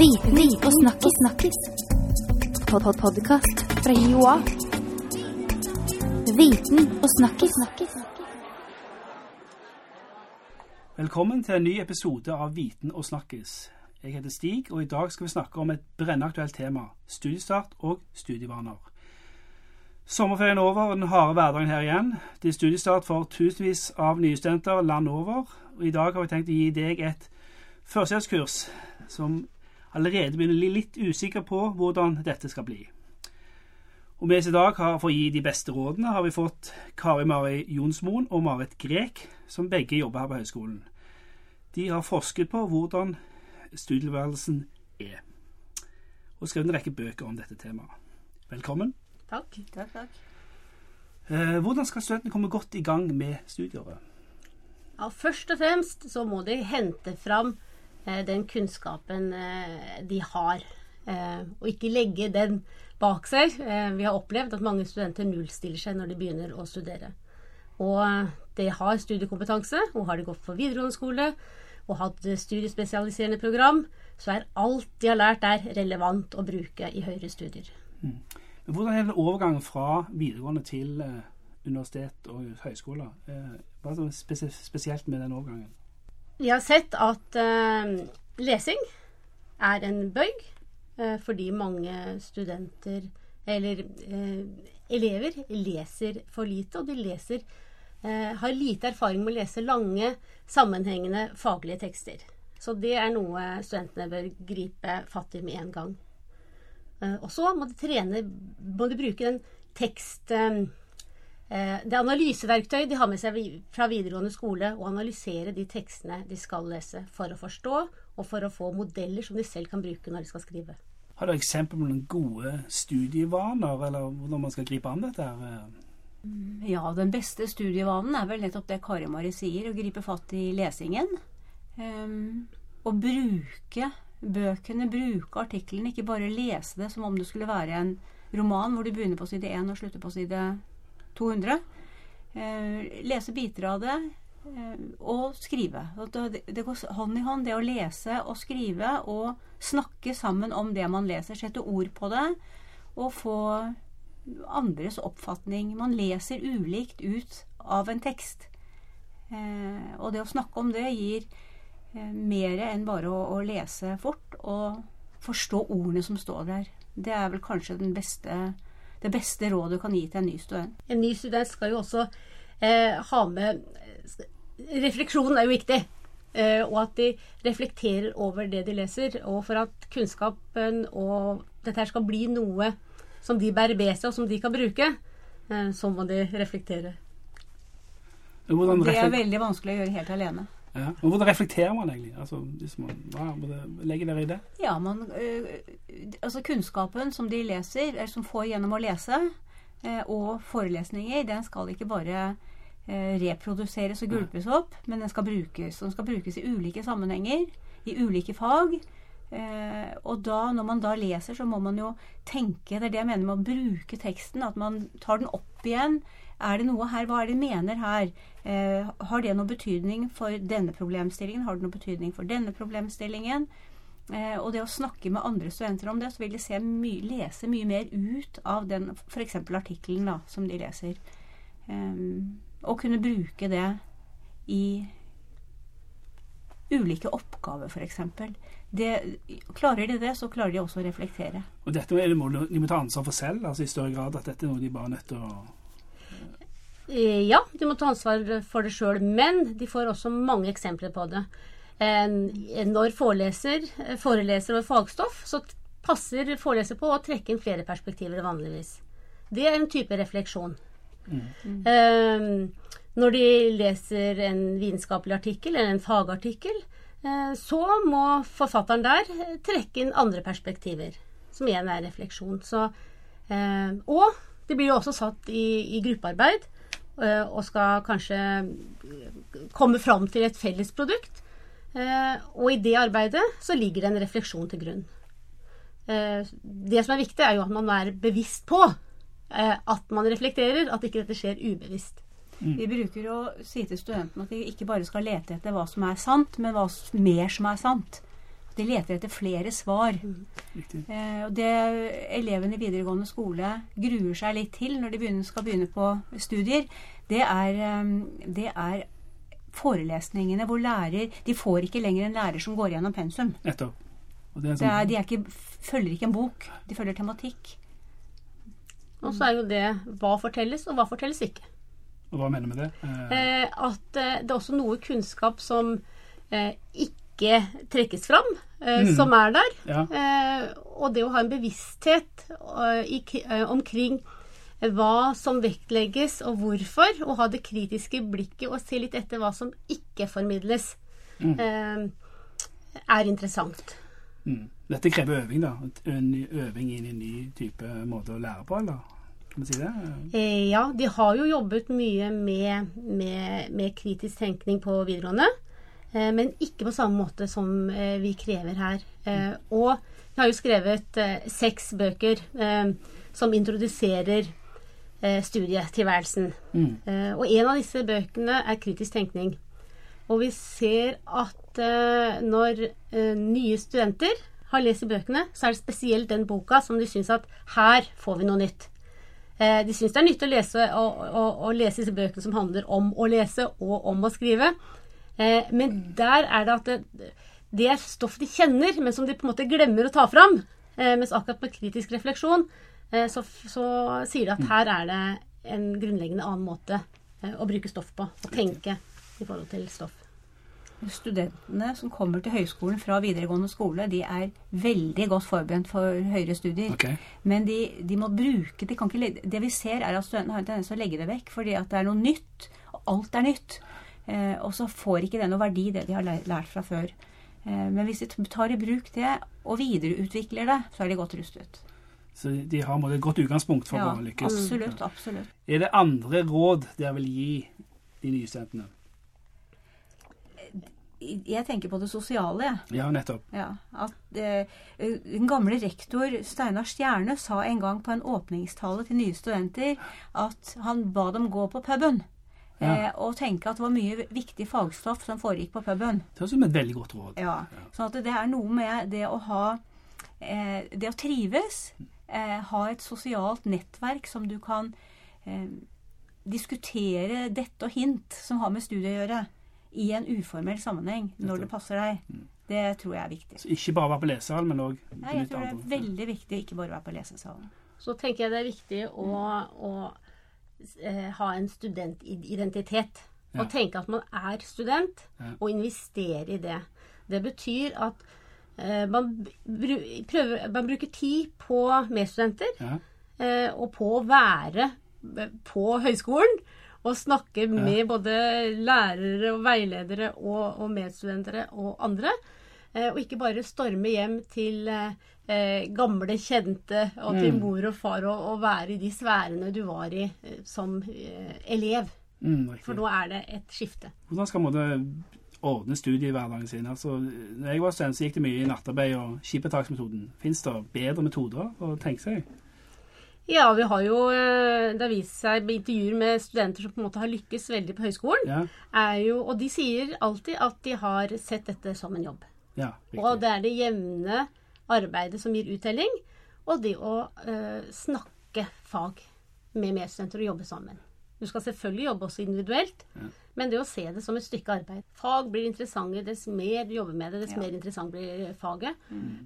Viten og snakkis. snakkis. -pod Podkast fra Joa. Viten og snakkis. snakkis. Velkommen til en ny episode av Viten og snakkis. Jeg heter Stig, og i dag skal vi snakke om et brennaktuelt tema. Studiestart og studievaner. Sommerferien er over, og den harde hverdagen her igjen. Det er studiestart for tusenvis av nye studenter land over. Og i dag har vi tenkt å gi deg et førstehjelpskurs som allerede begynner å bli litt usikker på hvordan dette skal bli. Og med oss i dag har, for å gi de beste rådene har vi fått Kari Mari Jonsmoen og Marit Grek, som begge jobber her på høyskolen. De har forsket på hvordan studietilværelsen er, og skrevet en rekke bøker om dette temaet. Velkommen. Takk. takk, takk. Eh, hvordan skal studentene komme godt i gang med studieåret? Ja, først og fremst så må de hente fram den kunnskapen eh, de har, eh, og ikke legge den bak seg. Eh, vi har opplevd at mange studenter nullstiller seg når de begynner å studere. Og eh, de har studiekompetanse, og har de gått på videregående skole og hatt studiespesialiserende program, så er alt de har lært der, relevant å bruke i høyere studier. Men hvordan er det overgangen fra videregående til eh, universitet og høyskoler? Eh, hva er det spesielt med den overgangen? Vi har sett at uh, lesing er en bøyg, uh, fordi mange studenter, eller uh, elever, leser for lite, og de leser, har lite erfaring med å lese lange, sammenhengende faglige tekster. Så det er noe studentene bør gripe fatt i med en gang. Og så må de trene, må de bruke den tekst... eh, Eh, Det analyseverktøy de har med seg fra videregående skole, å analysere de tekstene de skal lese, for å forstå og for å få modeller som de selv kan bruke når de skal skrive. Har du eksempel på noen gode studievaner, eller hvordan man skal gripe an dette? her? Ja, den beste studievanen er vel nettopp det Kari Mari sier, å gripe fatt i lesingen. Um, og bruke bøkene, bruke artiklene, ikke bare lese det som om det skulle være en roman hvor du begynner på side 1 og slutter på side 200. Eh, lese biter av det, eh, og skrive. Det, går hånd i hånd, det å lese og skrive og snakke sammen om det man leser. Sette ord på det, og få andres oppfatning. Man leser ulikt ut av en tekst. Eh, og det å snakke om det gir mer enn bare å, å lese fort og forstå ordene som står der. Det er vel kanskje den beste, det beste rådet du kan gi til en ny student. En ny student skal jo også eh, ha med Refleksjon er jo viktig. Eh, og at de reflekterer over det de leser. Og for at kunnskapen og dette her skal bli noe som de bærer med seg, og som de kan bruke, eh, så må de reflektere. Det er veldig vanskelig å gjøre helt alene. Ja. Men hvordan reflekterer man egentlig? Altså, hvis man, hva legger dere i det? Ja, man, øh, altså kunnskapen som de leser, eller som får gjennom å lese, eh, og forelesninger, den skal ikke bare eh, reproduseres og gulpes opp, men den skal brukes. Den skal brukes i ulike sammenhenger, i ulike fag. Eh, og da, når man da leser, så må man jo tenke, det er det jeg mener med å bruke teksten, at man tar den opp igjen. Er det noe her, hva er det de mener her? Eh, har det noe betydning for denne problemstillingen? Har det noe betydning for denne problemstillingen? Eh, og det å snakke med andre studenter om det, så vil de my lese mye mer ut av den f.eks. artikkelen som de leser. Eh, og kunne bruke det i ulike oppgaver, f.eks. Klarer de det, så klarer de også å reflektere. Og dette det må, de må ta ansvar for selv, altså i større grad at dette er noe de bare er nødt til å Ja, de må ta ansvar for det sjøl, men de får også mange eksempler på det. Eh, Når foreleser, eh, foreleser over fagstoff, så passer foreleser på å trekke inn flere perspektiver vanligvis. Det er en type refleksjon. Eh, Når de leser en vitenskapelig artikkel eller en fagartikkel, eh, så må forfatteren der eh, trekke inn andre perspektiver, som igjen er refleksjon. Så, eh, og det blir jo også satt i, i gruppearbeid eh, og skal kanskje eh, komme fram til et felles produkt. Eh, og i det arbeidet så ligger det en refleksjon til grunn. Eh, det som er viktig, er jo at man er bevisst på eh, at man reflekterer, at ikke dette skjer ubevisst. Vi bruker å si til studentene at de ikke bare skal lete etter hva som er sant, men hva mer som er sant. De leter etter flere svar. Riktig. Eh, og det elevene i videregående skole gruer seg litt til når de begynner, skal begynne på studier, det er, eh, det er forelesningene hvor lærer De får ikke lenger en lærer som går gjennom pensum. Og det er sånn. Det er, sånn, de er ikke, følger ikke en bok, de følger tematikk. Og så er jo det hva fortelles, og hva fortelles ikke. og hva mener du med det? Eh, Eh, at eh, det er også noe kunnskap som eh, ikke trekkes fram, eh, Mm. som er der. ja. Eh, og det å ha en bevissthet eh, i, omkring hva som vektlegges og hvorfor, og ha det kritiske blikket og se litt etter hva som ikke formidles, mm. er interessant. Mm. Dette krever øving, da. En øving inn i en ny type måte å lære på, eller? Kan man si det? Eh, ja, de har jo jobbet mye med, med, med kritisk tenkning på videregående. Eh, men ikke på samme måte som eh, vi krever her. Eh, og vi har jo skrevet seks bøker som introduserer studietilværelsen. Mm. Og en av disse bøkene er kritisk tenkning. Og vi ser at når nye studenter har lest bøkene, så er det spesielt den boka som de syns at her får vi noe nytt. De syns det er nyttig å lese, å, å, å lese disse bøkene som handler om å lese og om å skrive. Eh, men der er det at det, det er stoff de kjenner, men som de på en måte glemmer å ta fram. Eh, mens akkurat med kritisk refleksjon eh, så, så sier de at her er det en grunnleggende annen måte eh, å bruke stoff på. Å tenke i forhold til stoff. Studentene som kommer til høyskolen fra videregående skole, de er veldig godt forberedt for høyere studier. Okay. Men de, de må bruke de kan ikke, legge- Det vi ser, er at studentene har en tendens til å legge det vekk fordi at det er noe nytt. Og alt er nytt. Eh, og så får ikke det noe verdi, det de har lært fra før. Eh, men hvis de tar i bruk det og videreutvikler det, så er de godt rustet. Så de har et godt utgangspunkt for Ja, å lykkes. absolutt. Absolutt. Er det andre råd dere vil gi de nye studentene? Jeg tenker på det sosiale. Ja, nettopp. Ja, at eh, Den gamle rektor Steinar Stjerne sa en gang på en åpningstale til nye studenter at han ba dem gå på puben. Ja. Eh, og tenke at det var mye viktig fagstoff som foregikk på puben. Det er som et veldig godt råd. Ja, Sånn at det er noe med det å ha eh, Det å trives, eh, ha et sosialt nettverk som du kan eh, diskutere dette og hint som har med studiet å gjøre, i en uformell sammenheng når det passer deg. Det tror jeg er viktig. Så ikke bare være på lesesalen, men òg Nei, jeg tror det er veldig viktig ikke bare være på lesesalen. Så tenker jeg det er viktig å, å ha en studentidentitet. Ja. Og tenke at man er student, Ja. og investere i det. Det betyr at eh, man, br prøver, man bruker tid på medstudenter, Ja. eh, og på å være eh, på høyskolen. Og snakke med både lærere og veiledere og, og medstudenter og andre. Eh, og ikke bare storme hjem til eh, gamle kjente og til Mm. mor og far og, og være i de sfærene du var i eh, som elev. Mm. For nå er det et skifte. Hvordan skal man ordne studiehverdagen sin? Altså, når jeg var student, så gikk det mye i nattarbeid og skippertaksmetoden. Fins det bedre metoder å tenke seg? Ja, vi har jo Det har vist seg i intervjuer med studenter som på en måte har lykkes veldig på høyskolen. Ja, Er jo, og de sier alltid at de har sett dette som en jobb. Ja Og det er det jevne arbeidet som gir uttelling, og det å eh, snakke fag med medstudenter og jobbe sammen. Du skal selvfølgelig jobbe også individuelt, men det å se det som et stykke arbeid. Fag blir interessante, dess mer du jobber med det, dess Ja. mer interessant blir faget.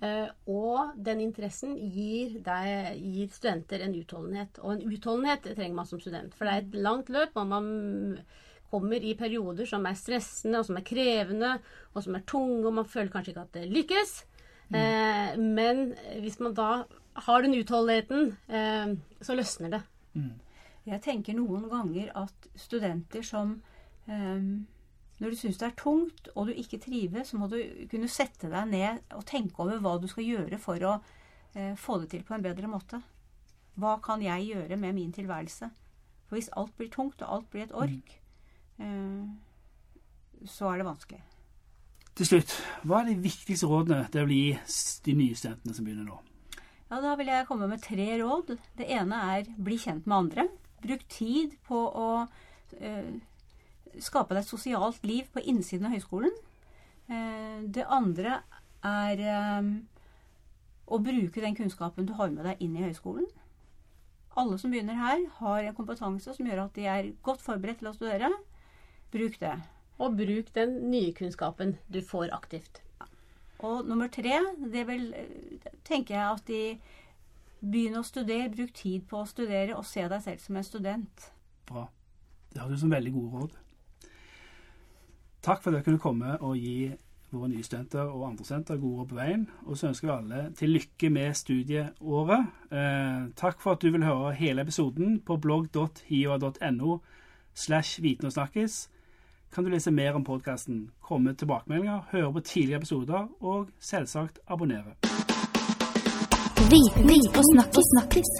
Eh, og den interessen gir, deg, gir studenter en utholdenhet. Og en utholdenhet trenger man som student, for det er et langt løp, og man kommer i perioder som er stressende, og som er krevende, og som er tunge, og man føler kanskje ikke at det lykkes. Eh, men hvis man da har den utholdenheten, eh, så løsner det. Jeg tenker noen ganger at studenter som eh, Når du syns det er tungt, og du ikke trives, så må du kunne sette deg ned og tenke over hva du skal gjøre for å få det til på en bedre måte. Hva kan jeg gjøre med min tilværelse? For hvis alt blir tungt, og alt blir et ork, eh, så er det vanskelig. Til slutt, hva er de viktigste rådene det vil gi de nye studentene som begynner nå? Ja, Da vil jeg komme med tre råd. Det ene er bli kjent med andre. Bruk tid på å eh, skape deg et sosialt liv på innsiden av høyskolen. Eh, det andre er eh, å bruke den kunnskapen du har med deg inn i høyskolen. Alle som begynner her, har en kompetanse som gjør at de er godt forberedt til å studere. Bruk det. Og bruk den nye kunnskapen du får aktivt. Og nummer tre, det vil, tenker jeg at de begynner å studere. Bruk tid på å studere, og se deg selv som en student. Bra. Det høres ut som veldig gode råd. Takk for at dere kunne komme og gi våre nye studenter og andre studenter gode råd på veien. Og så ønsker vi alle til lykke med studieåret. Eh, takk for at du vil høre hele episoden på blogg.hioa.no slash viten og snakkes. Kan du lese mer om podkasten, komme tilbakemeldinger, høre på tidligere episoder og selvsagt abonnere. Viten og snakkis. snakkis.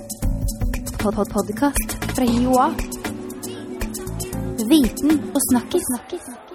Pod -pod Podkast fra Joa. Viten og snakkis. snakkis.